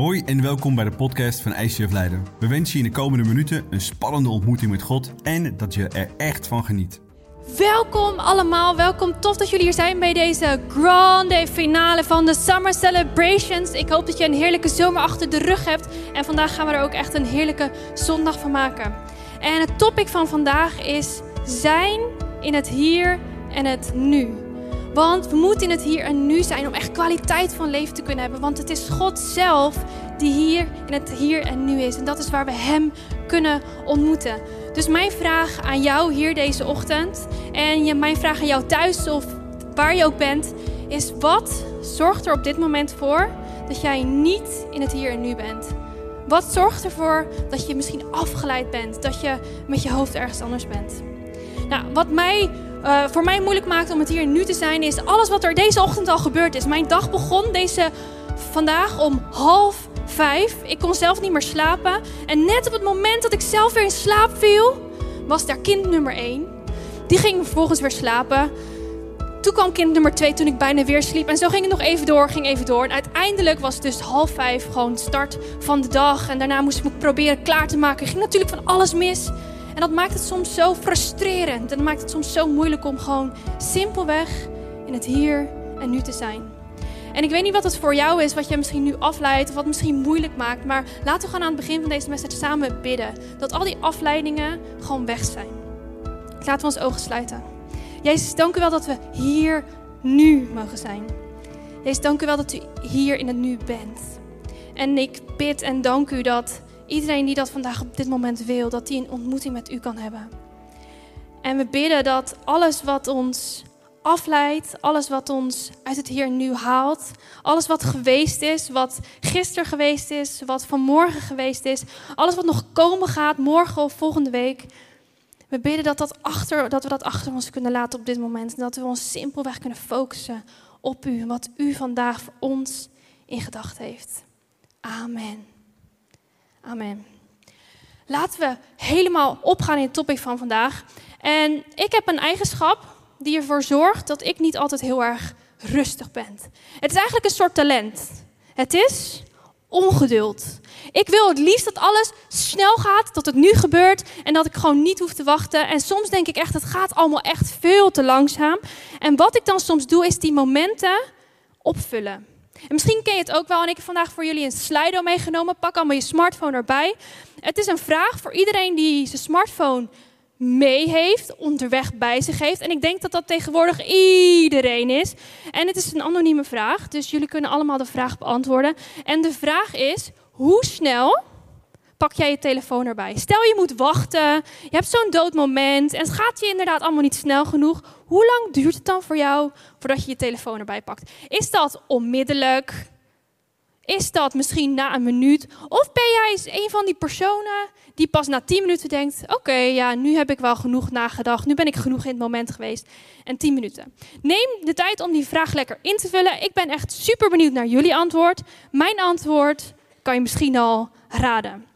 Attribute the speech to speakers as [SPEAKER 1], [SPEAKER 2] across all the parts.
[SPEAKER 1] Hoi en welkom bij de podcast van ICF Leiden. We wensen je in de komende minuten een spannende ontmoeting met God en dat je er echt van geniet.
[SPEAKER 2] Welkom allemaal, welkom. Tof dat jullie hier zijn bij deze grande finale van de Summer Celebrations. Ik hoop dat je een heerlijke zomer achter de rug hebt. En vandaag gaan we er ook echt een heerlijke zondag van maken. En het topic van vandaag is zijn in het hier en het nu. Want we moeten in het hier en nu zijn om echt kwaliteit van leven te kunnen hebben. Want het is God zelf die hier in het hier en nu is. En dat is waar we Hem kunnen ontmoeten. Dus mijn vraag aan jou hier deze ochtend. En mijn vraag aan jou thuis of waar je ook bent. Is wat zorgt er op dit moment voor dat jij niet in het hier en nu bent? Wat zorgt ervoor dat je misschien afgeleid bent? Dat je met je hoofd ergens anders bent? Nou, wat mij uh, voor mij moeilijk maakt om het hier nu te zijn, is alles wat er deze ochtend al gebeurd is. Mijn dag begon deze vandaag om half vijf. Ik kon zelf niet meer slapen. En net op het moment dat ik zelf weer in slaap viel, was daar kind nummer één. Die ging vervolgens weer slapen. Toen kwam kind nummer twee toen ik bijna weer sliep. En zo ging het nog even door, ging even door. En uiteindelijk was het dus half vijf gewoon start van de dag. En daarna moest ik me proberen klaar te maken. Er ging natuurlijk van alles mis. En dat maakt het soms zo frustrerend. En dat maakt het soms zo moeilijk om gewoon simpelweg in het hier en nu te zijn. En ik weet niet wat het voor jou is, wat je misschien nu afleidt of wat misschien moeilijk maakt. Maar laten we gaan aan het begin van deze message samen bidden. Dat al die afleidingen gewoon weg zijn. Laten we ons ogen sluiten. Jezus, dank u wel dat we hier nu mogen zijn. Jezus, dank u wel dat u hier in het nu bent. En ik bid en dank u dat iedereen die dat vandaag op dit moment wil, dat die een ontmoeting met u kan hebben. En we bidden dat alles wat ons afleidt, alles wat ons uit het hier nu haalt, alles wat geweest is, wat gisteren geweest is, wat vanmorgen geweest is, alles wat nog komen gaat, morgen of volgende week. We bidden dat, dat, achter, dat we dat achter ons kunnen laten op dit moment. En dat we ons simpelweg kunnen focussen op u. Wat u vandaag voor ons in gedachten heeft. Amen. Amen. Laten we helemaal opgaan in het topic van vandaag. En ik heb een eigenschap die ervoor zorgt dat ik niet altijd heel erg rustig ben. Het is eigenlijk een soort talent. Het is ongeduld. Ik wil het liefst dat alles snel gaat, dat het nu gebeurt en dat ik gewoon niet hoef te wachten. En soms denk ik echt, het gaat allemaal echt veel te langzaam. En wat ik dan soms doe, is die momenten opvullen. En misschien ken je het ook wel. En ik heb vandaag voor jullie een Slido meegenomen. Pak allemaal je smartphone erbij. Het is een vraag voor iedereen die zijn smartphone mee heeft, onderweg bij zich heeft. En ik denk dat dat tegenwoordig iedereen is. En het is een anonieme vraag, dus jullie kunnen allemaal de vraag beantwoorden. En de vraag is: hoe snel pak jij je telefoon erbij? Stel je moet wachten, je hebt zo'n dood moment en het gaat je inderdaad allemaal niet snel genoeg. Hoe lang duurt het dan voor jou voordat je je telefoon erbij pakt? Is dat onmiddellijk? Is dat misschien na een minuut? Of ben jij een van die personen die pas na 10 minuten denkt: Oké, ja, nu heb ik wel genoeg nagedacht. Nu ben ik genoeg in het moment geweest. En 10 minuten. Neem de tijd om die vraag lekker in te vullen. Ik ben echt super benieuwd naar jullie antwoord. Mijn antwoord kan je misschien al raden.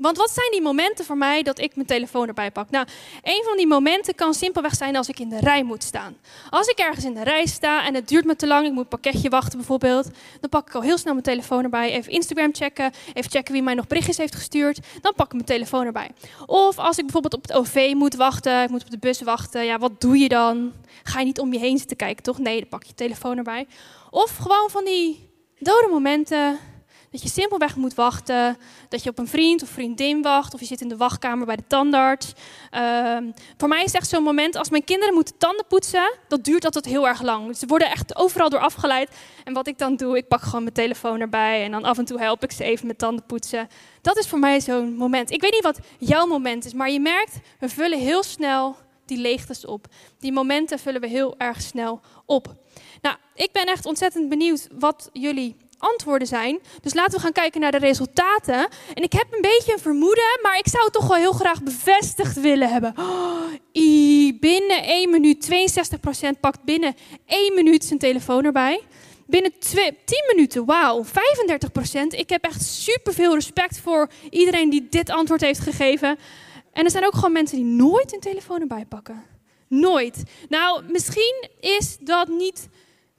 [SPEAKER 2] Want wat zijn die momenten voor mij dat ik mijn telefoon erbij pak? Nou, een van die momenten kan simpelweg zijn als ik in de rij moet staan. Als ik ergens in de rij sta en het duurt me te lang, ik moet een pakketje wachten bijvoorbeeld, dan pak ik al heel snel mijn telefoon erbij. Even Instagram checken, even checken wie mij nog berichtjes heeft gestuurd. Dan pak ik mijn telefoon erbij. Of als ik bijvoorbeeld op het OV moet wachten, ik moet op de bus wachten, ja, wat doe je dan? Ga je niet om je heen zitten kijken, toch? Nee, dan pak je je telefoon erbij. Of gewoon van die dode momenten dat je simpelweg moet wachten, dat je op een vriend of vriendin wacht, of je zit in de wachtkamer bij de tandarts. Ehm, voor mij is echt zo'n moment als mijn kinderen moeten tanden poetsen, dat duurt altijd heel erg lang. Ze worden echt overal door afgeleid. En wat ik dan doe, ik pak gewoon mijn telefoon erbij en dan af en toe help ik ze even met tanden poetsen. Dat is voor mij zo'n moment. Ik weet niet wat jouw moment is, maar je merkt, we vullen heel snel die leegtes op. Die momenten vullen we heel erg snel op. Nou, ik ben echt ontzettend benieuwd wat jullie antwoorden zijn. Dus laten we gaan kijken naar de resultaten. En ik heb een beetje een vermoeden, maar ik zou het toch wel heel graag bevestigd willen hebben. Oh, binnen 1 minuut, 62% pakt binnen 1 minuut zijn telefoon erbij. Binnen 10 minuten, wauw, 35%. Ik heb echt superveel respect voor iedereen die dit antwoord heeft gegeven. En er zijn ook gewoon mensen die nooit hun telefoon erbij pakken. Nooit. Nou, misschien is dat niet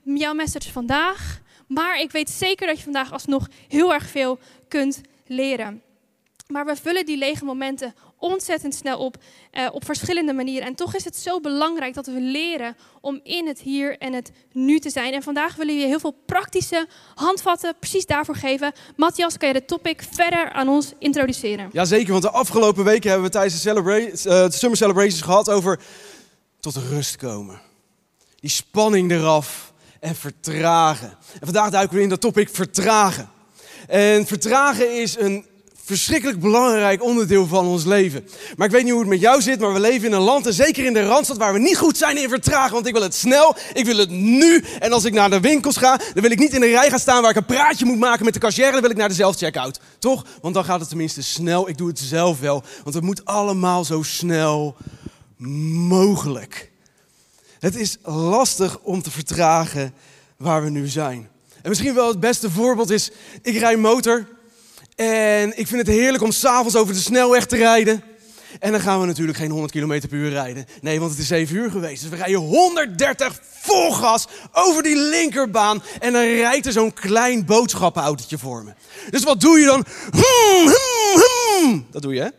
[SPEAKER 2] jouw message vandaag. Maar ik weet zeker dat je vandaag alsnog heel erg veel kunt leren. Maar we vullen die lege momenten ontzettend snel op, uh, op verschillende manieren. En toch is het zo belangrijk dat we leren om in het hier en het nu te zijn. En vandaag willen we je heel veel praktische handvatten precies daarvoor geven. Matthias, kan je de topic verder aan ons introduceren?
[SPEAKER 3] Jazeker, want de afgelopen weken hebben we tijdens de, uh, de Summer Celebrations gehad over tot rust komen. Die spanning eraf en vertragen. En vandaag duiken we in dat topic vertragen. En vertragen is een verschrikkelijk belangrijk onderdeel van ons leven. Maar ik weet niet hoe het met jou zit, maar we leven in een land, en zeker in de Randstad, waar we niet goed zijn in vertragen. Want ik wil het snel, ik wil het nu. En als ik naar de winkels ga, dan wil ik niet in de rij gaan staan waar ik een praatje moet maken met de cashier. Dan wil ik naar de zelfcheckout. Toch? Want dan gaat het tenminste snel. Ik doe het zelf wel. Want het moet allemaal zo snel mogelijk. Het is lastig om te vertragen waar we nu zijn. En misschien wel het beste voorbeeld is, ik rij motor en ik vind het heerlijk om s'avonds over de snelweg te rijden. En dan gaan we natuurlijk geen 100 km per uur rijden. Nee, want het is 7 uur geweest. Dus we rijden 130 vol gas over die linkerbaan. En dan rijdt er zo'n klein boodschappenautootje voor me. Dus wat doe je dan? Hmm, hmm, hmm. Dat doe je, hè?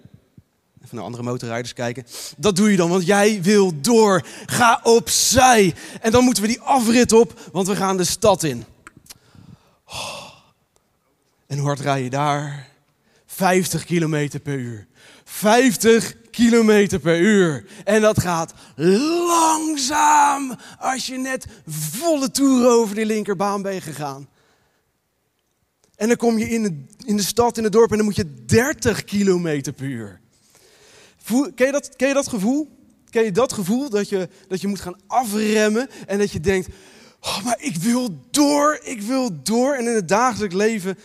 [SPEAKER 3] Even naar andere motorrijders kijken. Dat doe je dan, want jij wil door. Ga opzij. En dan moeten we die afrit op, want we gaan de stad in. Oh. En hoe hard rij je daar? 50 kilometer per uur. 50 kilometer per uur. En dat gaat langzaam als je net volle toer over die linkerbaan bent gegaan. En dan kom je in de, in de stad, in het dorp en dan moet je 30 kilometer per uur. Ken, je dat, je dat gevoel? Ken je dat gevoel dat je, dat je moet gaan afremmen en dat je denkt, oh, maar ik wil door, ik wil door. En in het dagelijks leven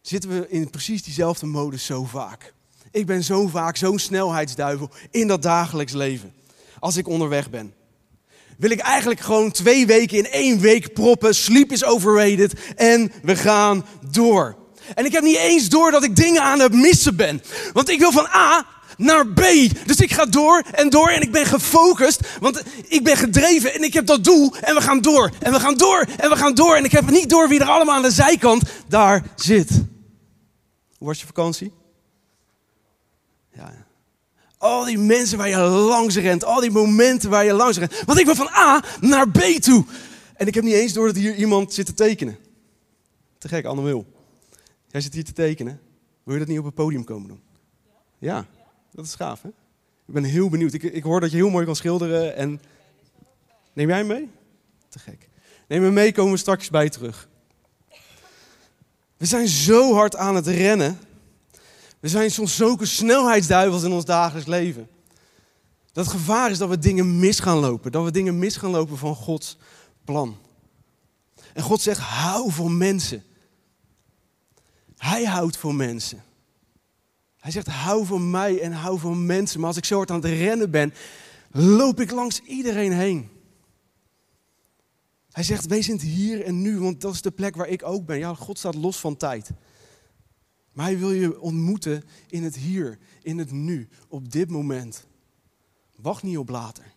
[SPEAKER 3] zitten we in precies diezelfde modus zo vaak. Ik ben zo vaak zo'n snelheidsduivel in dat dagelijks leven. Als ik onderweg ben. Wil ik eigenlijk gewoon twee weken in één week proppen. Sleep is overrated. En we gaan door. En ik heb niet eens door dat ik dingen aan het missen ben. Want ik wil van A naar B. Dus ik ga door en door en ik ben gefocust. Want ik ben gedreven en ik heb dat doel. En we gaan door. En we gaan door en we gaan door. En ik heb niet door wie er allemaal aan de zijkant daar zit. Hoe was je vakantie? Ja. Al die mensen waar je langs rent, al die momenten waar je langs rent. Want ik wil van A naar B toe. En ik heb niet eens door dat hier iemand zit te tekenen. Te gek, Anne Wil. Jij zit hier te tekenen. Wil je dat niet op het podium komen doen? Ja, dat is gaaf hè? Ik ben heel benieuwd. Ik, ik hoor dat je heel mooi kan schilderen. En... Neem jij mee? Te gek. Neem hem mee, komen we straks bij terug. We zijn zo hard aan het rennen. We zijn soms zulke snelheidsduivels in ons dagelijks leven. Dat gevaar is dat we dingen mis gaan lopen. Dat we dingen mis gaan lopen van Gods plan. En God zegt, hou voor mensen. Hij houdt voor mensen. Hij zegt, hou van mij en hou van mensen. Maar als ik zo hard aan het rennen ben, loop ik langs iedereen heen. Hij zegt, wees in het hier en nu, want dat is de plek waar ik ook ben. Ja, God staat los van tijd. Maar hij wil je ontmoeten in het hier, in het nu, op dit moment. Wacht niet op later.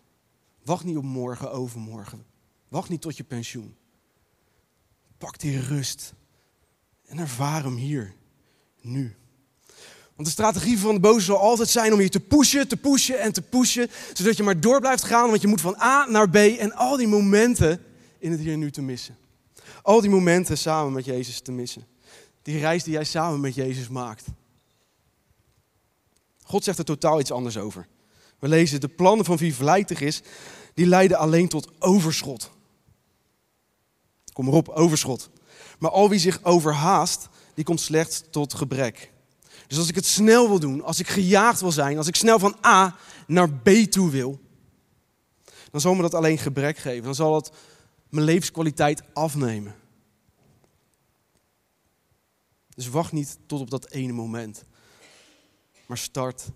[SPEAKER 3] Wacht niet op morgen, overmorgen. Wacht niet tot je pensioen. Pak die rust en ervaar hem hier, nu. Want de strategie van de boze zal altijd zijn om je te pushen, te pushen en te pushen, zodat je maar door blijft gaan, want je moet van A naar B en al die momenten in het hier en nu te missen. Al die momenten samen met Jezus te missen. Die reis die jij samen met Jezus maakt. God zegt er totaal iets anders over. We lezen, de plannen van wie vlijtig is, die leiden alleen tot overschot. Kom erop, overschot. Maar al wie zich overhaast, die komt slechts tot gebrek. Dus als ik het snel wil doen, als ik gejaagd wil zijn, als ik snel van A naar B toe wil, dan zal me dat alleen gebrek geven. Dan zal het mijn levenskwaliteit afnemen. Dus wacht niet tot op dat ene moment, maar start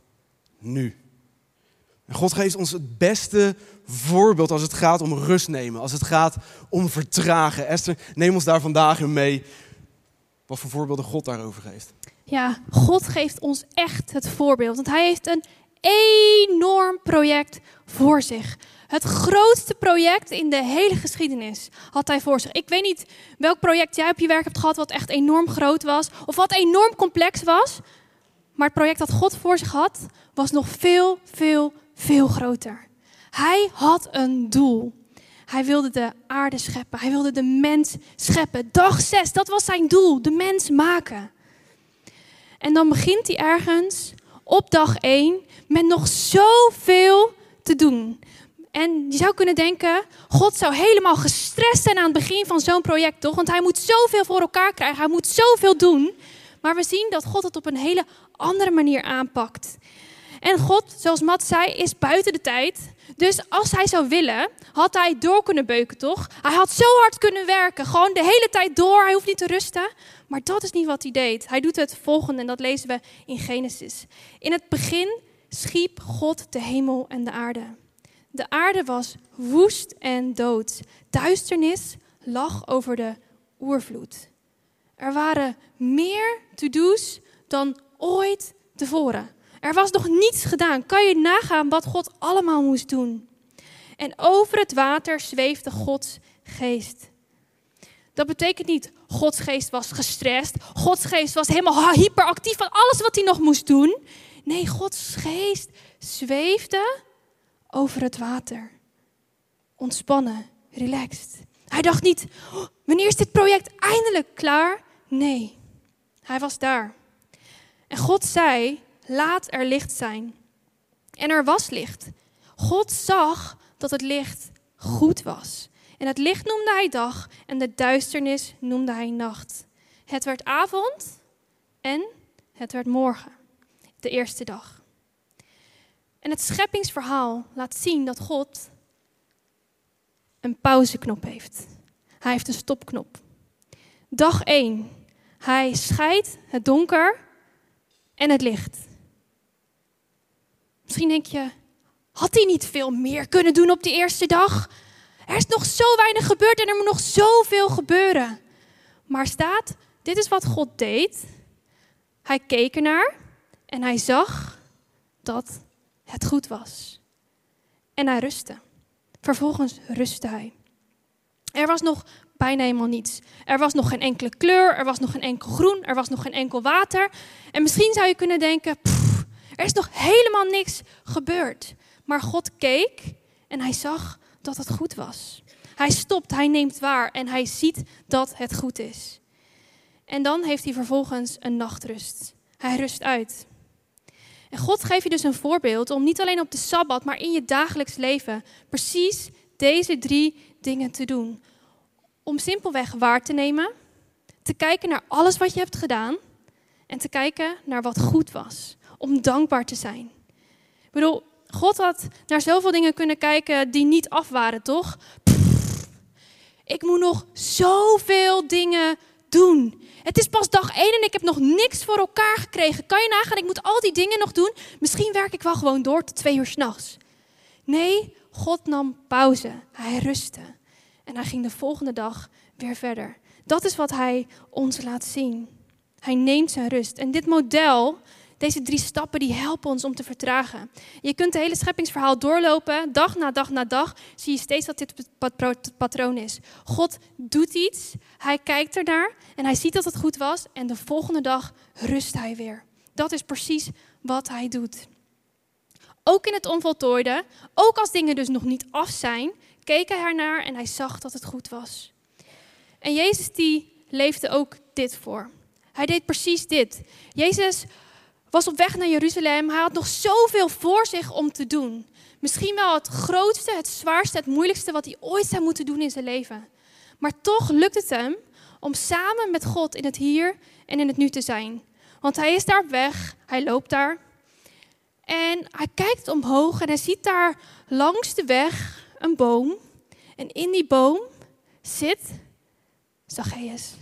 [SPEAKER 3] nu. En God geeft ons het beste voorbeeld als het gaat om rust nemen, als het gaat om vertragen. Esther, neem ons daar vandaag in mee wat voor voorbeelden God daarover geeft.
[SPEAKER 2] Ja, God geeft ons echt het voorbeeld. Want hij heeft een enorm project voor zich. Het grootste project in de hele geschiedenis had hij voor zich. Ik weet niet welk project jij op je werk hebt gehad wat echt enorm groot was of wat enorm complex was. Maar het project dat God voor zich had, was nog veel, veel, veel groter. Hij had een doel. Hij wilde de aarde scheppen. Hij wilde de mens scheppen. Dag 6, dat was zijn doel. De mens maken. En dan begint hij ergens op dag 1 met nog zoveel te doen. En je zou kunnen denken, God zou helemaal gestrest zijn aan het begin van zo'n project, toch? Want hij moet zoveel voor elkaar krijgen, hij moet zoveel doen. Maar we zien dat God het op een hele andere manier aanpakt. En God, zoals Matt zei, is buiten de tijd. Dus als hij zou willen, had hij door kunnen beuken, toch? Hij had zo hard kunnen werken, gewoon de hele tijd door. Hij hoeft niet te rusten. Maar dat is niet wat hij deed. Hij doet het volgende en dat lezen we in Genesis. In het begin schiep God de hemel en de aarde. De aarde was woest en dood. Duisternis lag over de oervloed. Er waren meer to-do's dan ooit tevoren. Er was nog niets gedaan. Kan je nagaan wat God allemaal moest doen? En over het water zweefde Gods geest. Dat betekent niet Gods geest was gestrest. Gods geest was helemaal hyperactief van alles wat hij nog moest doen. Nee, Gods geest zweefde over het water. Ontspannen, relaxed. Hij dacht niet, oh, wanneer is dit project eindelijk klaar? Nee, hij was daar. En God zei, laat er licht zijn. En er was licht. God zag dat het licht goed was. En het licht noemde hij dag en de duisternis noemde hij nacht. Het werd avond en het werd morgen, de eerste dag. En het scheppingsverhaal laat zien dat God een pauzeknop heeft. Hij heeft een stopknop. Dag 1. Hij scheidt het donker en het licht. Misschien denk je, had hij niet veel meer kunnen doen op die eerste dag? Er is nog zo weinig gebeurd en er moet nog zoveel gebeuren. Maar staat, dit is wat God deed. Hij keek ernaar en hij zag dat het goed was. En hij rustte. Vervolgens rustte hij. Er was nog bijna helemaal niets. Er was nog geen enkele kleur, er was nog geen enkel groen, er was nog geen enkel water. En misschien zou je kunnen denken, er is nog helemaal niks gebeurd. Maar God keek en hij zag dat het goed was. Hij stopt, hij neemt waar en hij ziet dat het goed is. En dan heeft hij vervolgens een nachtrust. Hij rust uit. En God geeft je dus een voorbeeld om niet alleen op de Sabbat, maar in je dagelijks leven precies deze drie dingen te doen. Om simpelweg waar te nemen, te kijken naar alles wat je hebt gedaan en te kijken naar wat goed was. Om dankbaar te zijn. Ik bedoel, God had naar zoveel dingen kunnen kijken die niet af waren, toch? ik moet nog zoveel dingen doen. Het is pas dag één en ik heb nog niks voor elkaar gekregen. Kan je nagaan, ik moet al die dingen nog doen. Misschien werk ik wel gewoon door tot twee uur s'nachts. Nee, God nam pauze. Hij rustte. En hij ging de volgende dag weer verder. Dat is wat hij ons laat zien. Hij neemt zijn rust. En dit model deze drie stappen die helpen ons om te vertragen. Je kunt het hele scheppingsverhaal doorlopen, dag na dag na dag, zie je steeds dat dit het patroon is. God doet iets, hij kijkt ernaar en hij ziet dat het goed was en de volgende dag rust hij weer. Dat is precies wat hij doet. Ook in het onvoltooide, ook als dingen dus nog niet af zijn, keek hij ernaar en hij zag dat het goed was. En Jezus die leefde ook dit voor. Hij deed precies dit. Jezus was op weg naar Jeruzalem. Hij had nog zoveel voor zich om te doen. Misschien wel het grootste, het zwaarste, het moeilijkste wat hij ooit zou moeten doen in zijn leven. Maar toch lukt het hem om samen met God in het hier en in het nu te zijn. Want hij is daar op weg, hij loopt daar. En hij kijkt omhoog en hij ziet daar langs de weg een boom. En in die boom zit Zacchaeus.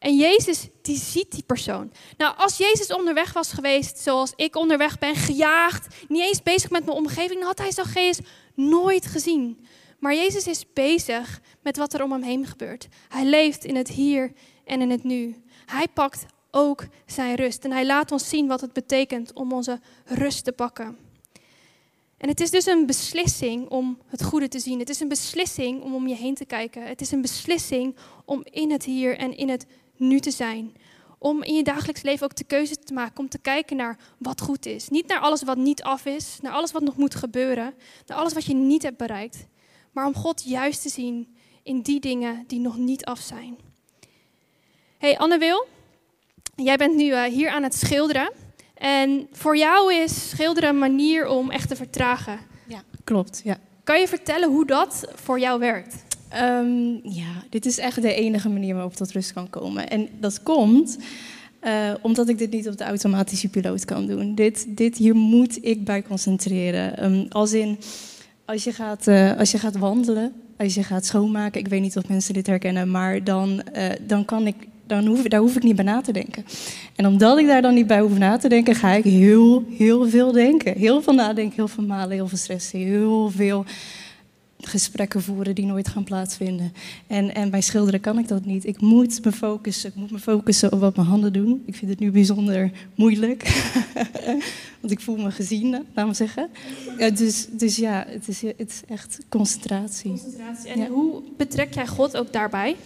[SPEAKER 2] En Jezus, die ziet die persoon. Nou, als Jezus onderweg was geweest, zoals ik onderweg ben, gejaagd, niet eens bezig met mijn omgeving, dan had hij Zacchaeus nooit gezien. Maar Jezus is bezig met wat er om hem heen gebeurt. Hij leeft in het hier en in het nu. Hij pakt ook zijn rust. En hij laat ons zien wat het betekent om onze rust te pakken. En het is dus een beslissing om het goede te zien. Het is een beslissing om om je heen te kijken. Het is een beslissing om in het hier en in het nu te zijn. Om in je dagelijks leven ook de keuze te maken om te kijken naar wat goed is. Niet naar alles wat niet af is, naar alles wat nog moet gebeuren, naar alles wat je niet hebt bereikt. Maar om God juist te zien in die dingen die nog niet af zijn. Hey Anne Wil, jij bent nu uh, hier aan het schilderen. En voor jou is schilderen een manier om echt te vertragen.
[SPEAKER 4] Ja, klopt. Ja.
[SPEAKER 2] Kan je vertellen hoe dat voor jou werkt?
[SPEAKER 4] Um, ja, dit is echt de enige manier waarop ik tot rust kan komen. En dat komt uh, omdat ik dit niet op de automatische piloot kan doen. Dit, dit hier moet ik bij concentreren. Um, als in, als je, gaat, uh, als je gaat wandelen, als je gaat schoonmaken, ik weet niet of mensen dit herkennen, maar dan, uh, dan kan ik dan hoef, daar hoef ik niet bij na te denken. En omdat ik daar dan niet bij hoef na te denken, ga ik heel, heel veel denken. Heel veel nadenken, heel veel malen, heel veel stressen, heel veel gesprekken voeren die nooit gaan plaatsvinden. En, en bij schilderen kan ik dat niet. Ik moet me focussen. Ik moet me focussen op wat mijn handen doen. Ik vind het nu bijzonder moeilijk. Want ik voel me gezien, laat me zeggen. Ja, dus, dus ja, het is, het is echt concentratie.
[SPEAKER 2] concentratie. En hoe betrek jij God ook daarbij?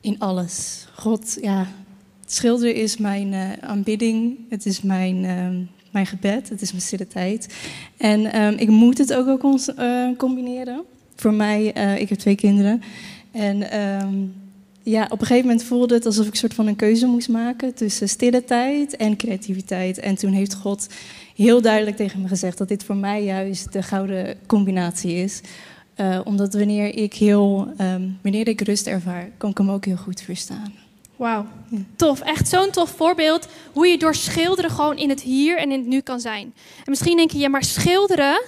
[SPEAKER 4] In alles. God, ja, schilderen is mijn uh, aanbidding. Het is mijn, uh, mijn gebed. Het is mijn stille tijd. En um, ik moet het ook wel uh, combineren. Voor mij, ik heb twee kinderen. En um, ja, op een gegeven moment voelde het alsof ik een soort van een keuze moest maken tussen stille tijd en creativiteit. En toen heeft God heel duidelijk tegen me gezegd dat dit voor mij juist de gouden combinatie is. Uh, omdat wanneer ik, heel, um, wanneer ik rust ervaar, kan ik hem ook heel goed verstaan.
[SPEAKER 2] Wauw, ja. tof. Echt zo'n tof voorbeeld hoe je door schilderen gewoon in het hier en in het nu kan zijn. En misschien denk je, ja, maar schilderen,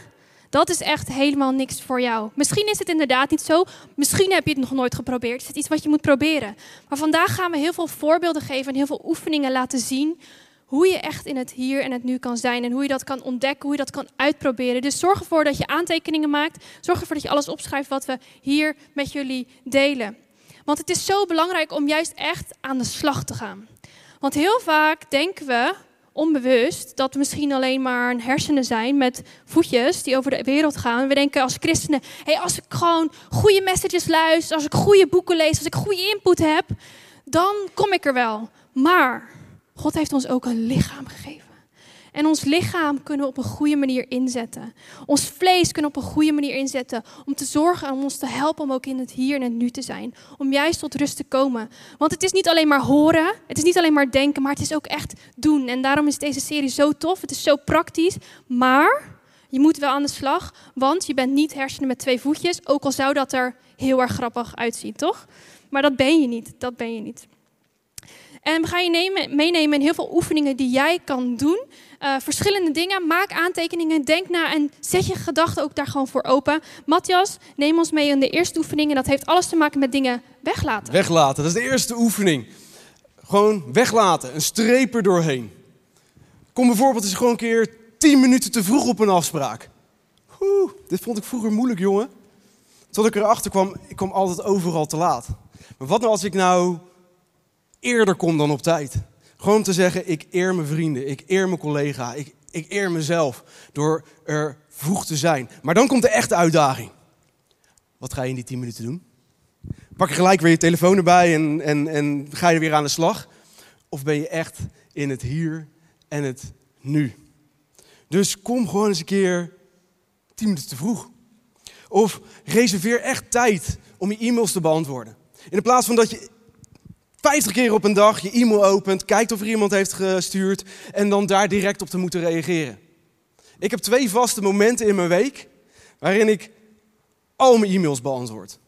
[SPEAKER 2] dat is echt helemaal niks voor jou. Misschien is het inderdaad niet zo. Misschien heb je het nog nooit geprobeerd. Is het iets wat je moet proberen. Maar vandaag gaan we heel veel voorbeelden geven en heel veel oefeningen laten zien hoe je echt in het hier en het nu kan zijn en hoe je dat kan ontdekken, hoe je dat kan uitproberen. Dus zorg ervoor dat je aantekeningen maakt. Zorg ervoor dat je alles opschrijft wat we hier met jullie delen. Want het is zo belangrijk om juist echt aan de slag te gaan. Want heel vaak denken we onbewust dat we misschien alleen maar een hersenen zijn met voetjes die over de wereld gaan. We denken als christenen, hey, als ik gewoon goede messages luister, als ik goede boeken lees, als ik goede input heb, dan kom ik er wel. Maar God heeft ons ook een lichaam gegeven. En ons lichaam kunnen we op een goede manier inzetten. Ons vlees kunnen we op een goede manier inzetten. Om te zorgen en om ons te helpen om ook in het hier en het nu te zijn. Om juist tot rust te komen. Want het is niet alleen maar horen. Het is niet alleen maar denken. Maar het is ook echt doen. En daarom is deze serie zo tof. Het is zo praktisch. Maar je moet wel aan de slag. Want je bent niet hersenen met twee voetjes. Ook al zou dat er heel erg grappig uitzien, toch? Maar dat ben je niet. Dat ben je niet. En we gaan je nemen, meenemen in heel veel oefeningen die jij kan doen. Uh, verschillende dingen. Maak aantekeningen, denk na en zet je gedachten ook daar gewoon voor open. Matthias, neem ons mee in de eerste oefening. En dat heeft alles te maken met dingen weglaten.
[SPEAKER 3] Weglaten, dat is de eerste oefening. Gewoon weglaten, een streep er doorheen. Kom bijvoorbeeld eens gewoon een keer 10 minuten te vroeg op een afspraak. Oeh, dit vond ik vroeger moeilijk, jongen. Tot ik erachter kwam, ik kwam altijd overal te laat. Maar wat nou als ik nou eerder kom dan op tijd. Gewoon te zeggen, ik eer mijn vrienden, ik eer mijn collega, ik, ik eer mezelf door er vroeg te zijn. Maar dan komt de echte uitdaging. Wat ga je in die 10 minuten doen? Pak je gelijk weer je telefoon erbij en, en, en ga je weer aan de slag? Of ben je echt in het hier en het nu? Dus kom gewoon eens een keer 10 minuten te vroeg. Of reserveer echt tijd om je e-mails te beantwoorden. In plaats van dat je 50 keer op een dag je e-mail opent, kijkt of er iemand heeft gestuurd en dan daar direct op te moeten reageren. Ik heb twee vaste momenten in mijn week waarin ik al mijn e-mails beantwoord.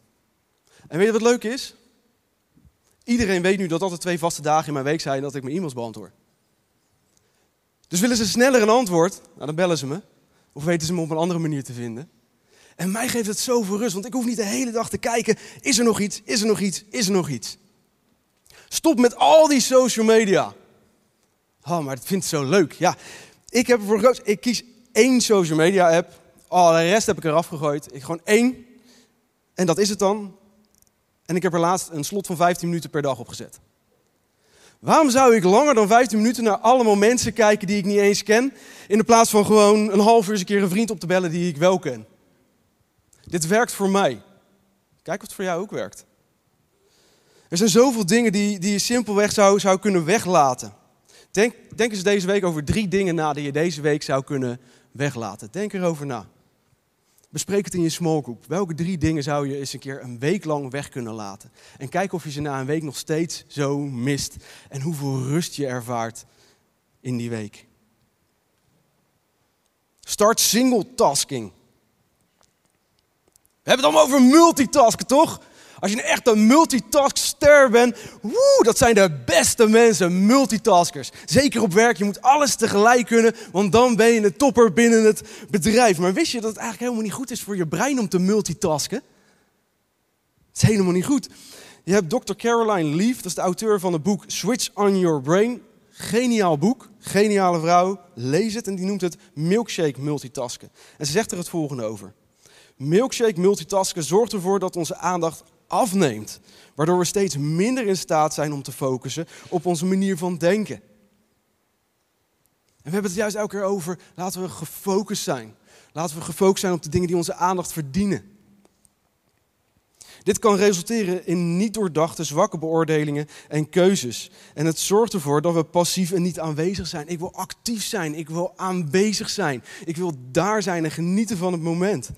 [SPEAKER 3] En weet je wat leuk is? Iedereen weet nu dat altijd twee vaste dagen in mijn week zijn dat ik mijn e-mails beantwoord. Dus willen ze sneller een antwoord, nou dan bellen ze me. Of weten ze me op een andere manier te vinden. En mij geeft het zoveel rust, want ik hoef niet de hele dag te kijken, is er nog iets, is er nog iets, is er nog iets. Stop met al die social media. Oh, maar het zo leuk. Ja, ik heb ervoor gekozen. Ik kies één social media app. Oh, de rest heb ik eraf gegooid. Ik gewoon één. En dat is het dan. En ik heb er laatst een slot van 15 minuten per dag opgezet. Waarom zou ik langer dan 15 minuten naar allemaal mensen kijken die ik niet eens ken, in de plaats van gewoon een half uur eens een keer een vriend op te bellen die ik wel ken? Dit werkt voor mij. Kijk of het voor jou ook werkt. Er zijn zoveel dingen die, die je simpelweg zou, zou kunnen weglaten. Denk, denk eens deze week over drie dingen na die je deze week zou kunnen weglaten. Denk erover na. Bespreek het in je small group. Welke drie dingen zou je eens een keer een week lang weg kunnen laten? En kijk of je ze na een week nog steeds zo mist. En hoeveel rust je ervaart in die week. Start single tasking. We hebben het allemaal over multitasken, toch? Als je een echte multitaskster bent, woe, dat zijn de beste mensen, multitaskers. Zeker op werk, je moet alles tegelijk kunnen, want dan ben je een topper binnen het bedrijf. Maar wist je dat het eigenlijk helemaal niet goed is voor je brein om te multitasken? Het is helemaal niet goed. Je hebt Dr. Caroline Leaf, dat is de auteur van het boek Switch on Your Brain. Geniaal boek, geniale vrouw. Lees het en die noemt het milkshake multitasken. En ze zegt er het volgende over. Milkshake multitasken zorgt ervoor dat onze aandacht afneemt. Waardoor we steeds minder in staat zijn om te focussen op onze manier van denken. En we hebben het juist elke keer over, laten we gefocust zijn. Laten we gefocust zijn op de dingen die onze aandacht verdienen. Dit kan resulteren in niet doordachte, zwakke beoordelingen en keuzes. En het zorgt ervoor dat we passief en niet aanwezig zijn. Ik wil actief zijn, ik wil aanwezig zijn. Ik wil daar zijn en genieten van het moment.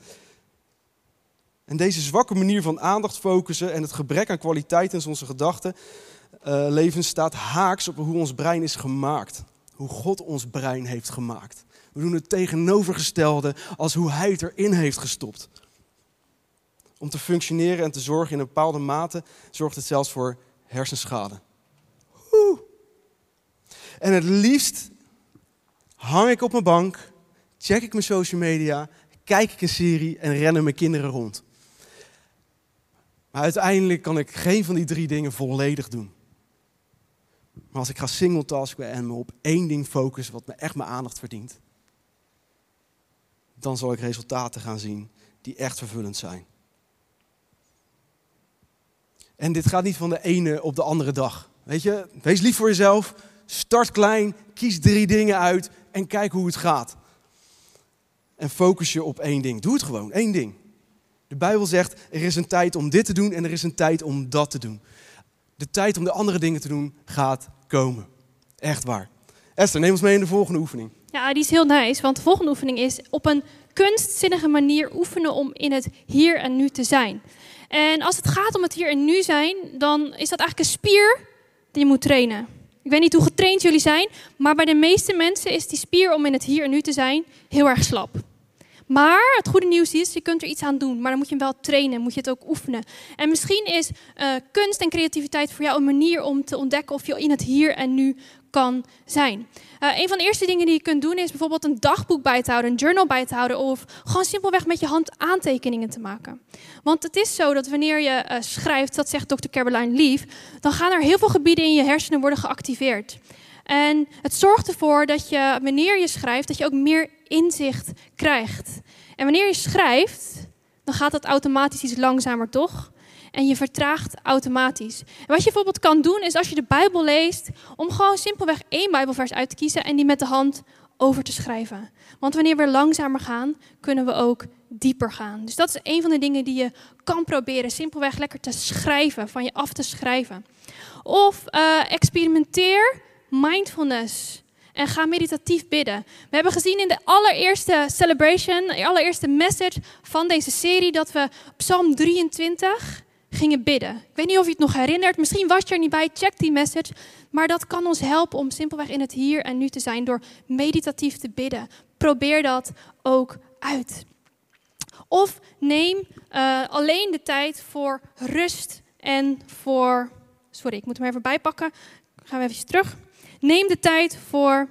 [SPEAKER 3] En deze zwakke manier van aandacht focussen en het gebrek aan kwaliteit in onze gedachten leven staat haaks op hoe ons brein is gemaakt. Hoe God ons brein heeft gemaakt. We doen het tegenovergestelde als hoe Hij het erin heeft gestopt. Om te functioneren en te zorgen in een bepaalde mate zorgt het zelfs voor hersenschade. En het liefst hang ik op mijn bank, check ik mijn social media, kijk ik een serie en rennen mijn kinderen rond. Maar uiteindelijk kan ik geen van die drie dingen volledig doen. Maar als ik ga singletasken en me op één ding focussen wat me echt mijn aandacht verdient, dan zal ik resultaten gaan zien die echt vervullend zijn. En dit gaat niet van de ene op de andere dag. Weet je, wees lief voor jezelf, start klein, kies drie dingen uit en kijk hoe het gaat. En focus je op één ding. Doe het gewoon, één ding. De Bijbel zegt, er is een tijd om dit te doen en er is een tijd om dat te doen. De tijd om de andere dingen te doen gaat komen. Echt waar. Esther, neem ons mee in de volgende oefening.
[SPEAKER 2] Ja, die is heel nice, want de volgende oefening is op een kunstzinnige manier oefenen om in het hier en nu te zijn. En als het gaat om het hier en nu zijn, dan is dat eigenlijk een spier die je moet trainen. Ik weet niet hoe getraind jullie zijn, maar bij de meeste mensen is die spier om in het hier en nu te zijn heel erg slap. Maar het goede nieuws is, je kunt er iets aan doen. Maar dan moet je hem wel trainen, moet je het ook oefenen. En misschien is uh, kunst en creativiteit voor jou een manier om te ontdekken of je in het hier en nu kan zijn. Uh, een van de eerste dingen die je kunt doen is bijvoorbeeld een dagboek bij te houden, een journal bij te houden of gewoon simpelweg met je hand aantekeningen te maken. Want het is zo dat wanneer je uh, schrijft, dat zegt Dr. Caroline Leaf, dan gaan er heel veel gebieden in je hersenen worden geactiveerd. En het zorgt ervoor dat je, wanneer je schrijft, dat je ook meer inzicht krijgt. En wanneer je schrijft, dan gaat dat automatisch iets langzamer, toch? En je vertraagt automatisch. En wat je bijvoorbeeld kan doen, is als je de Bijbel leest, om gewoon simpelweg één Bijbelvers uit te kiezen en die met de hand over te schrijven. Want wanneer we langzamer gaan, kunnen we ook dieper gaan. Dus dat is een van de dingen die je kan proberen. Simpelweg lekker te schrijven, van je af te schrijven. Of uh, experimenteer mindfulness. En ga meditatief bidden. We hebben gezien in de allereerste celebration, de allereerste message van deze serie, dat we Psalm 23 gingen bidden. Ik weet niet of je het nog herinnert. Misschien was je er niet bij. Check die message. Maar dat kan ons helpen om simpelweg in het hier en nu te zijn door meditatief te bidden. Probeer dat ook uit. Of neem uh, alleen de tijd voor rust en voor. Sorry, ik moet hem even bijpakken. Gaan we even terug. Neem de tijd voor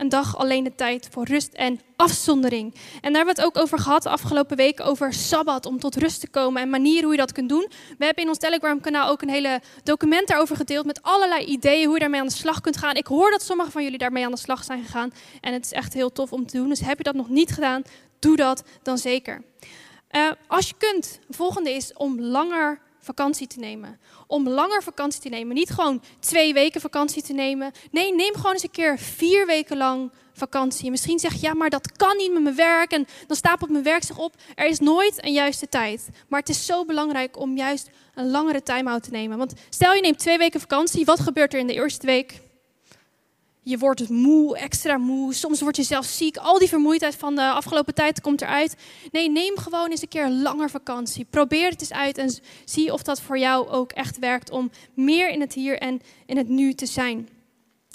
[SPEAKER 2] een dag alleen de tijd voor rust en afzondering. En daar hebben we het ook over gehad de afgelopen week over Sabbat, om tot rust te komen en manieren hoe je dat kunt doen. We hebben in ons Telegram-kanaal ook een hele document daarover gedeeld met allerlei ideeën hoe je daarmee aan de slag kunt gaan. Ik hoor dat sommige van jullie daarmee aan de slag zijn gegaan en het is echt heel tof om te doen. Dus heb je dat nog niet gedaan, doe dat dan zeker. Uh, als je kunt, volgende is om langer vakantie te nemen. Om langer vakantie te nemen. Niet gewoon twee weken vakantie te nemen. Nee, neem gewoon eens een keer vier weken lang vakantie. Misschien zeg je, ja, maar dat kan niet met mijn werk. En dan stapelt mijn werk zich op. Er is nooit een juiste tijd. Maar het is zo belangrijk om juist een langere time-out te nemen. Want stel je neemt twee weken vakantie. Wat gebeurt er in de eerste week? Je wordt moe, extra moe. Soms word je zelf ziek. Al die vermoeidheid van de afgelopen tijd komt eruit. Nee, neem gewoon eens een keer langer vakantie. Probeer het eens uit en zie of dat voor jou ook echt werkt om meer in het hier en in het nu te zijn.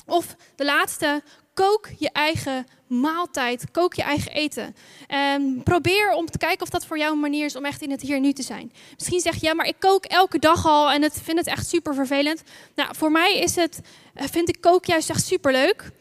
[SPEAKER 2] Of de laatste, kook je eigen maaltijd, kook je eigen eten. En probeer om te kijken of dat voor jou een manier is om echt in het hier nu te zijn. Misschien zeg je, ja, maar ik kook elke dag al en het, vind het echt super vervelend. Nou, voor mij is het, vind ik kook juist echt super leuk.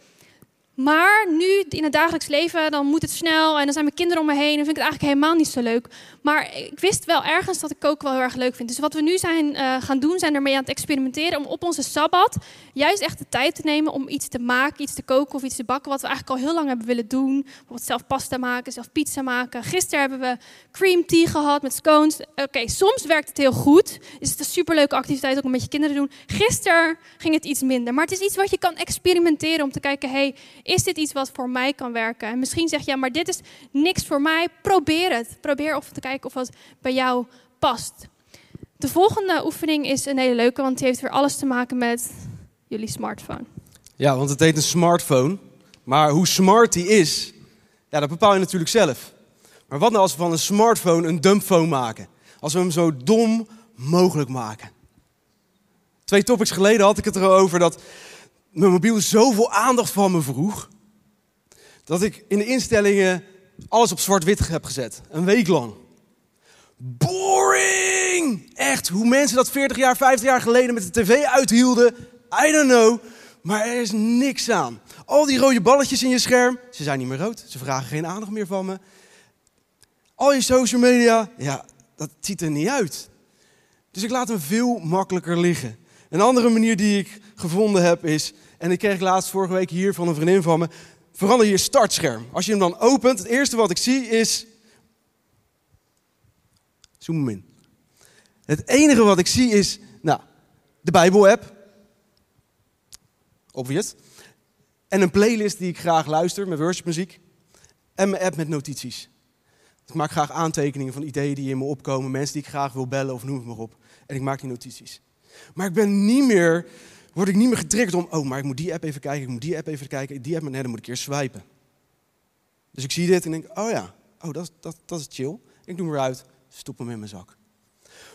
[SPEAKER 2] Maar nu in het dagelijks leven, dan moet het snel en dan zijn mijn kinderen om me heen. En vind ik het eigenlijk helemaal niet zo leuk. Maar ik wist wel ergens dat ik koken wel heel erg leuk vind. Dus wat we nu zijn uh, gaan doen, zijn ermee aan het experimenteren om op onze sabbat juist echt de tijd te nemen om iets te maken, iets te koken of iets te bakken. Wat we eigenlijk al heel lang hebben willen doen. Bijvoorbeeld zelf pasta maken, zelf pizza maken. Gisteren hebben we cream tea gehad met scones. Oké, soms werkt het heel goed. Is het een superleuke activiteit ook om met je kinderen te doen. Gisteren ging het iets minder. Maar het is iets wat je kan experimenteren om te kijken, hey, is dit iets wat voor mij kan werken? En misschien zeg je, ja, maar dit is niks voor mij. Probeer het. Probeer of te kijken of wat bij jou past. De volgende oefening is een hele leuke, want die heeft weer alles te maken met jullie smartphone.
[SPEAKER 3] Ja, want het heet een smartphone. Maar hoe smart die is, ja, dat bepaal je natuurlijk zelf. Maar wat nou als we van een smartphone een dumbphone maken? Als we hem zo dom mogelijk maken. Twee topics geleden had ik het erover dat mijn mobiel zoveel aandacht van me vroeg. Dat ik in de instellingen alles op zwart-wit heb gezet. Een week lang. Boring! Echt, hoe mensen dat 40 jaar, 50 jaar geleden met de tv uithielden, I don't know. Maar er is niks aan. Al die rode balletjes in je scherm, ze zijn niet meer rood. Ze vragen geen aandacht meer van me. Al je social media, ja, dat ziet er niet uit. Dus ik laat hem veel makkelijker liggen. Een andere manier die ik gevonden heb is, en ik kreeg laatst vorige week hier van een vriendin van me, verander je startscherm. Als je hem dan opent, het eerste wat ik zie is Zoom hem in. Het enige wat ik zie is, nou, de Bijbel-app. Obvious. En een playlist die ik graag luister met worshipmuziek. En mijn app met notities. Ik maak graag aantekeningen van ideeën die in me opkomen, mensen die ik graag wil bellen of noem het maar op. En ik maak die notities. Maar ik ben niet meer, word ik niet meer getriggerd om, oh, maar ik moet die app even kijken, ik moet die app even kijken, die app, nee, dan moet ik eerst swipen. Dus ik zie dit en denk, oh ja, oh, dat, dat, dat is chill. Ik doe hem eruit, stop hem in mijn zak.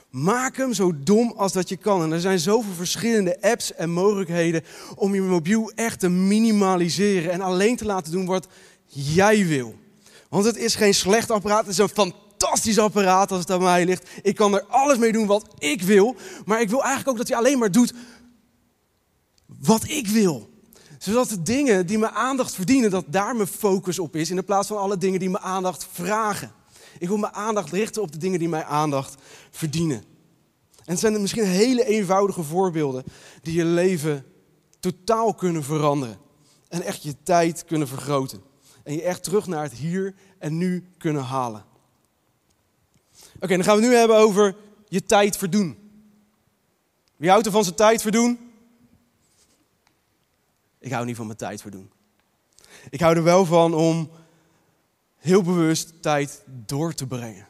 [SPEAKER 3] Maak hem zo dom als dat je kan. En er zijn zoveel verschillende apps en mogelijkheden om je mobiel echt te minimaliseren en alleen te laten doen wat jij wil. Want het is geen slecht apparaat, het is een fantastisch apparaat als het aan mij ligt. Ik kan er alles mee doen wat ik wil, maar ik wil eigenlijk ook dat hij alleen maar doet wat ik wil. Zodat de dingen die mijn aandacht verdienen, dat daar mijn focus op is, in plaats van alle dingen die mijn aandacht vragen. Ik wil mijn aandacht richten op de dingen die mijn aandacht verdienen. En het zijn misschien hele eenvoudige voorbeelden die je leven totaal kunnen veranderen. En echt je tijd kunnen vergroten. En je echt terug naar het hier en nu kunnen halen. Oké, dan gaan we het nu hebben over je tijd verdoen. Wie houdt er van zijn tijd verdoen? Ik hou niet van mijn tijd verdoen. Ik hou er wel van om heel bewust tijd door te brengen.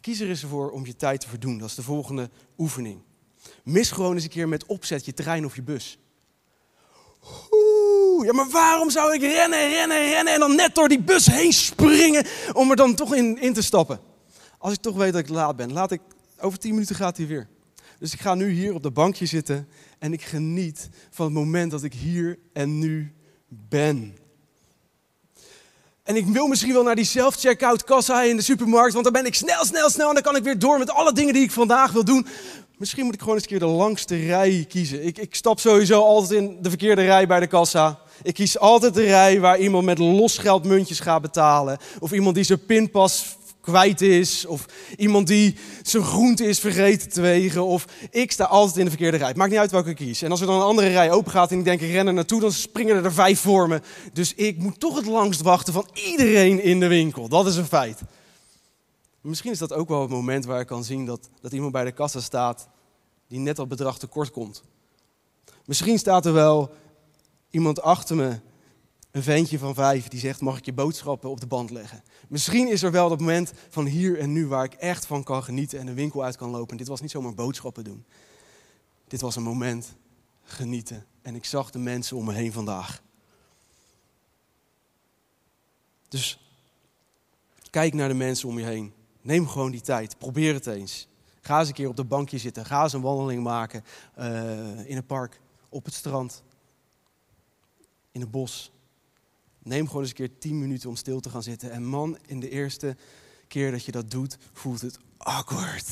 [SPEAKER 3] kies er eens voor om je tijd te verdoen. Dat is de volgende oefening. Mis gewoon eens een keer met opzet je trein of je bus. Oeh, ja, maar waarom zou ik rennen, rennen, rennen en dan net door die bus heen springen om er dan toch in, in te stappen? Als ik toch weet dat ik laat ben, laat ik, over tien minuten gaat hij weer. Dus ik ga nu hier op de bankje zitten en ik geniet van het moment dat ik hier en nu ben. En ik wil misschien wel naar die self-checkout kassa in de supermarkt, want dan ben ik snel, snel, snel en dan kan ik weer door met alle dingen die ik vandaag wil doen. Misschien moet ik gewoon eens een keer de langste rij kiezen. Ik, ik stap sowieso altijd in de verkeerde rij bij de kassa. Ik kies altijd de rij waar iemand met losgeldmuntjes gaat betalen. Of iemand die zijn pinpas kwijt is. Of iemand die zijn groente is vergeten te wegen. Of ik sta altijd in de verkeerde rij. Het maakt niet uit welke ik kies. En als er dan een andere rij open gaat en ik denk ik ren er naartoe, dan springen er vijf voor me. Dus ik moet toch het langst wachten van iedereen in de winkel. Dat is een feit. Misschien is dat ook wel het moment waar ik kan zien dat, dat iemand bij de kassa staat die net dat bedrag tekort komt. Misschien staat er wel iemand achter me, een ventje van vijf, die zegt: Mag ik je boodschappen op de band leggen? Misschien is er wel dat moment van hier en nu waar ik echt van kan genieten en de winkel uit kan lopen. dit was niet zomaar boodschappen doen. Dit was een moment genieten. En ik zag de mensen om me heen vandaag. Dus kijk naar de mensen om je heen. Neem gewoon die tijd. Probeer het eens. Ga eens een keer op de bankje zitten. Ga eens een wandeling maken uh, in een park, op het strand, in het bos. Neem gewoon eens een keer tien minuten om stil te gaan zitten. En man, in de eerste keer dat je dat doet, voelt het awkward.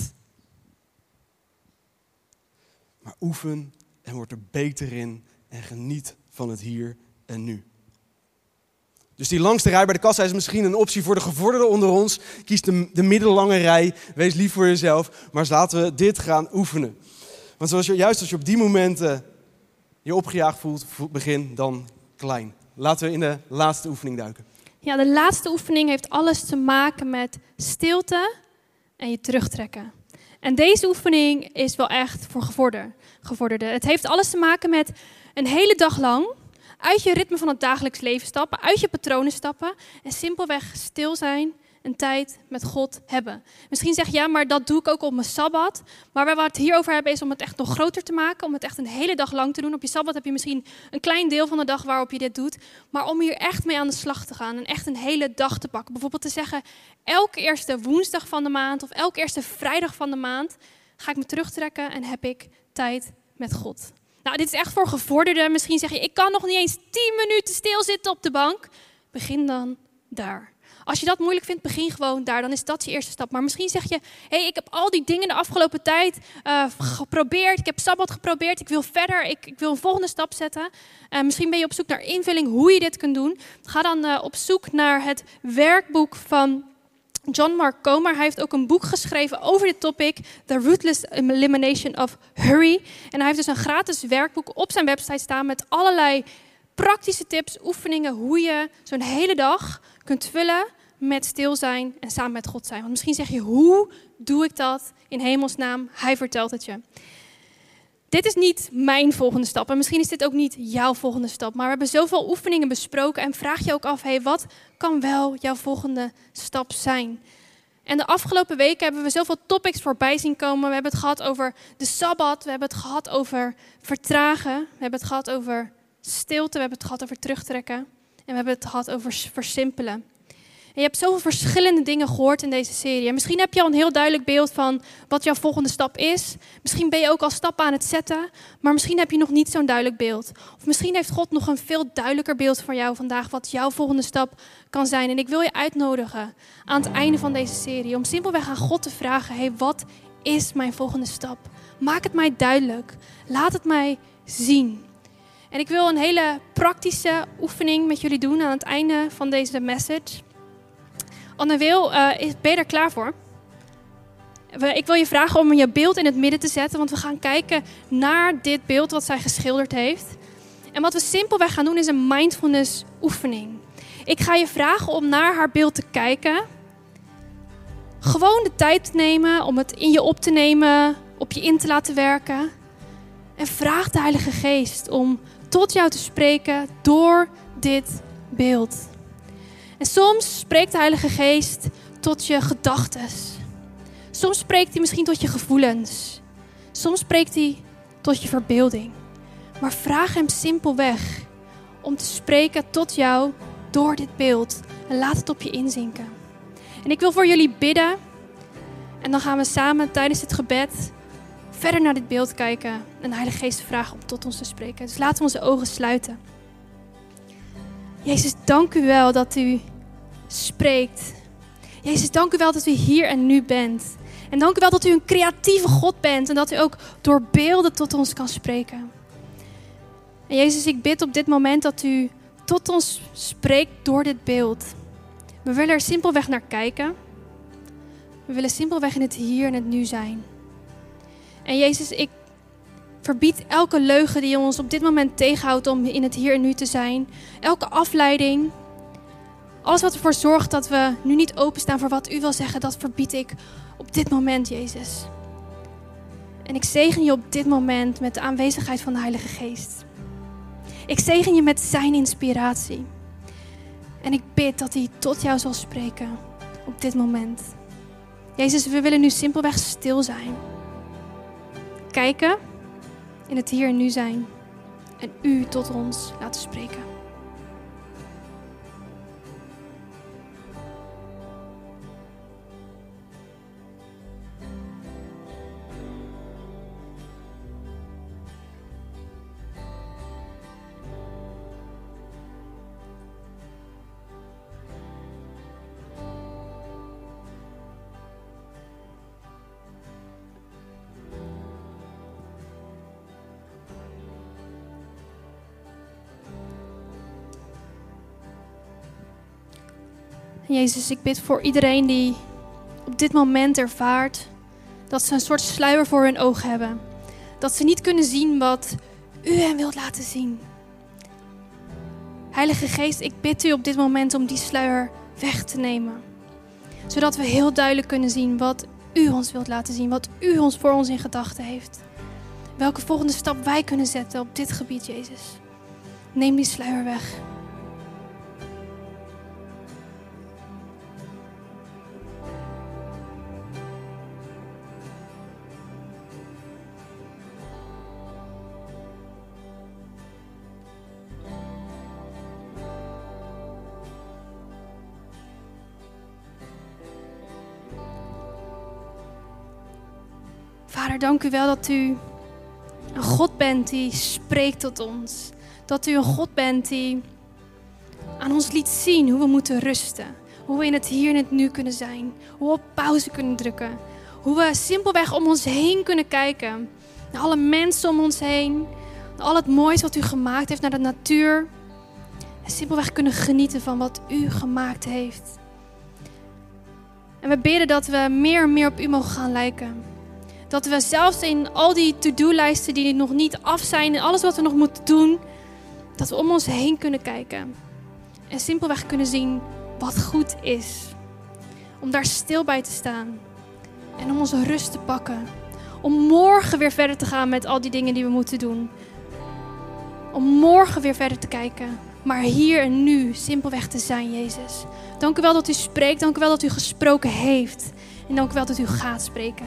[SPEAKER 3] Maar oefen en word er beter in en geniet van het hier en nu. Dus die langste rij bij de kassa is misschien een optie voor de gevorderden onder ons. Kies de, de middellange rij, wees lief voor jezelf, maar laten we dit gaan oefenen. Want zoals je, juist als je op die momenten je opgejaagd voelt, begin dan klein. Laten we in de laatste oefening duiken.
[SPEAKER 2] Ja, de laatste oefening heeft alles te maken met stilte en je terugtrekken. En deze oefening is wel echt voor gevorderden. Het heeft alles te maken met een hele dag lang uit je ritme van het dagelijks leven stappen, uit je patronen stappen en simpelweg stil zijn een tijd met God hebben. Misschien zeg je ja, maar dat doe ik ook op mijn sabbat. Maar waar we het hier over hebben is om het echt nog groter te maken, om het echt een hele dag lang te doen. Op je sabbat heb je misschien een klein deel van de dag waarop je dit doet, maar om hier echt mee aan de slag te gaan en echt een hele dag te pakken. Bijvoorbeeld te zeggen, elke eerste woensdag van de maand of elke eerste vrijdag van de maand ga ik me terugtrekken en heb ik tijd met God. Nou, dit is echt voor gevorderden. Misschien zeg je, ik kan nog niet eens 10 minuten stilzitten op de bank. Begin dan daar. Als je dat moeilijk vindt, begin gewoon daar. Dan is dat je eerste stap. Maar misschien zeg je: hey, ik heb al die dingen de afgelopen tijd uh, geprobeerd. Ik heb sabbat geprobeerd. Ik wil verder. Ik, ik wil een volgende stap zetten. Uh, misschien ben je op zoek naar invulling hoe je dit kunt doen. Ga dan uh, op zoek naar het werkboek van John Mark Comer. Hij heeft ook een boek geschreven over dit topic, The Ruthless Elimination of Hurry. En hij heeft dus een gratis werkboek op zijn website staan met allerlei praktische tips, oefeningen, hoe je zo'n hele dag kunt vullen met stil zijn en samen met God zijn. Want misschien zeg je, hoe doe ik dat in hemelsnaam? Hij vertelt het je. Dit is niet mijn volgende stap en misschien is dit ook niet jouw volgende stap. Maar we hebben zoveel oefeningen besproken en vraag je ook af, hey, wat kan wel jouw volgende stap zijn? En de afgelopen weken hebben we zoveel topics voorbij zien komen. We hebben het gehad over de Sabbat, we hebben het gehad over vertragen, we hebben het gehad over stilte, we hebben het gehad over terugtrekken en we hebben het gehad over versimpelen je hebt zoveel verschillende dingen gehoord in deze serie. En misschien heb je al een heel duidelijk beeld van wat jouw volgende stap is. Misschien ben je ook al stappen aan het zetten, maar misschien heb je nog niet zo'n duidelijk beeld. Of misschien heeft God nog een veel duidelijker beeld voor jou vandaag wat jouw volgende stap kan zijn. En ik wil je uitnodigen aan het einde van deze serie om simpelweg aan God te vragen: hey, wat is mijn volgende stap? Maak het mij duidelijk. Laat het mij zien. En ik wil een hele praktische oefening met jullie doen aan het einde van deze message. Anne Wil, uh, ben je er klaar voor? Ik wil je vragen om je beeld in het midden te zetten, want we gaan kijken naar dit beeld wat zij geschilderd heeft. En wat we simpelweg gaan doen is een mindfulness oefening. Ik ga je vragen om naar haar beeld te kijken. Gewoon de tijd te nemen om het in je op te nemen, op je in te laten werken. En vraag de Heilige Geest om tot jou te spreken door dit beeld. En soms spreekt de Heilige Geest tot je gedachten. Soms spreekt hij misschien tot je gevoelens. Soms spreekt hij tot je verbeelding. Maar vraag hem simpelweg om te spreken tot jou door dit beeld. En laat het op je inzinken. En ik wil voor jullie bidden. En dan gaan we samen tijdens het gebed verder naar dit beeld kijken. En de Heilige Geest vragen om tot ons te spreken. Dus laten we onze ogen sluiten. Jezus, dank u wel dat u spreekt. Jezus, dank u wel dat u hier en nu bent. En dank u wel dat u een creatieve God bent en dat u ook door beelden tot ons kan spreken. En Jezus, ik bid op dit moment dat u tot ons spreekt door dit beeld. We willen er simpelweg naar kijken. We willen simpelweg in het hier en het nu zijn. En Jezus, ik Verbied elke leugen die ons op dit moment tegenhoudt om in het hier en nu te zijn. Elke afleiding. Alles wat ervoor zorgt dat we nu niet openstaan voor wat u wil zeggen, dat verbied ik op dit moment, Jezus. En ik zegen je op dit moment met de aanwezigheid van de Heilige Geest. Ik zegen je met zijn inspiratie. En ik bid dat hij tot jou zal spreken op dit moment. Jezus, we willen nu simpelweg stil zijn. Kijken in het hier en nu zijn. En u tot ons laten spreken. Jezus, ik bid voor iedereen die op dit moment ervaart dat ze een soort sluier voor hun ogen hebben. Dat ze niet kunnen zien wat u hen wilt laten zien. Heilige Geest, ik bid u op dit moment om die sluier weg te nemen. Zodat we heel duidelijk kunnen zien wat u ons wilt laten zien, wat u ons voor ons in gedachten heeft. Welke volgende stap wij kunnen zetten op dit gebied, Jezus. Neem die sluier weg. Dank u wel dat u een God bent die spreekt tot ons. Dat u een God bent die aan ons liet zien hoe we moeten rusten. Hoe we in het hier en het nu kunnen zijn. Hoe we op pauze kunnen drukken. Hoe we simpelweg om ons heen kunnen kijken. Naar alle mensen om ons heen. Naar al het moois wat u gemaakt heeft, naar de natuur. En simpelweg kunnen genieten van wat u gemaakt heeft. En we bidden dat we meer en meer op u mogen gaan lijken. Dat we zelfs in al die to-do-lijsten die nog niet af zijn en alles wat we nog moeten doen, dat we om ons heen kunnen kijken. En simpelweg kunnen zien wat goed is. Om daar stil bij te staan. En om onze rust te pakken. Om morgen weer verder te gaan met al die dingen die we moeten doen. Om morgen weer verder te kijken. Maar hier en nu simpelweg te zijn, Jezus. Dank u wel dat u spreekt. Dank u wel dat u gesproken heeft. En dank u wel dat u gaat spreken.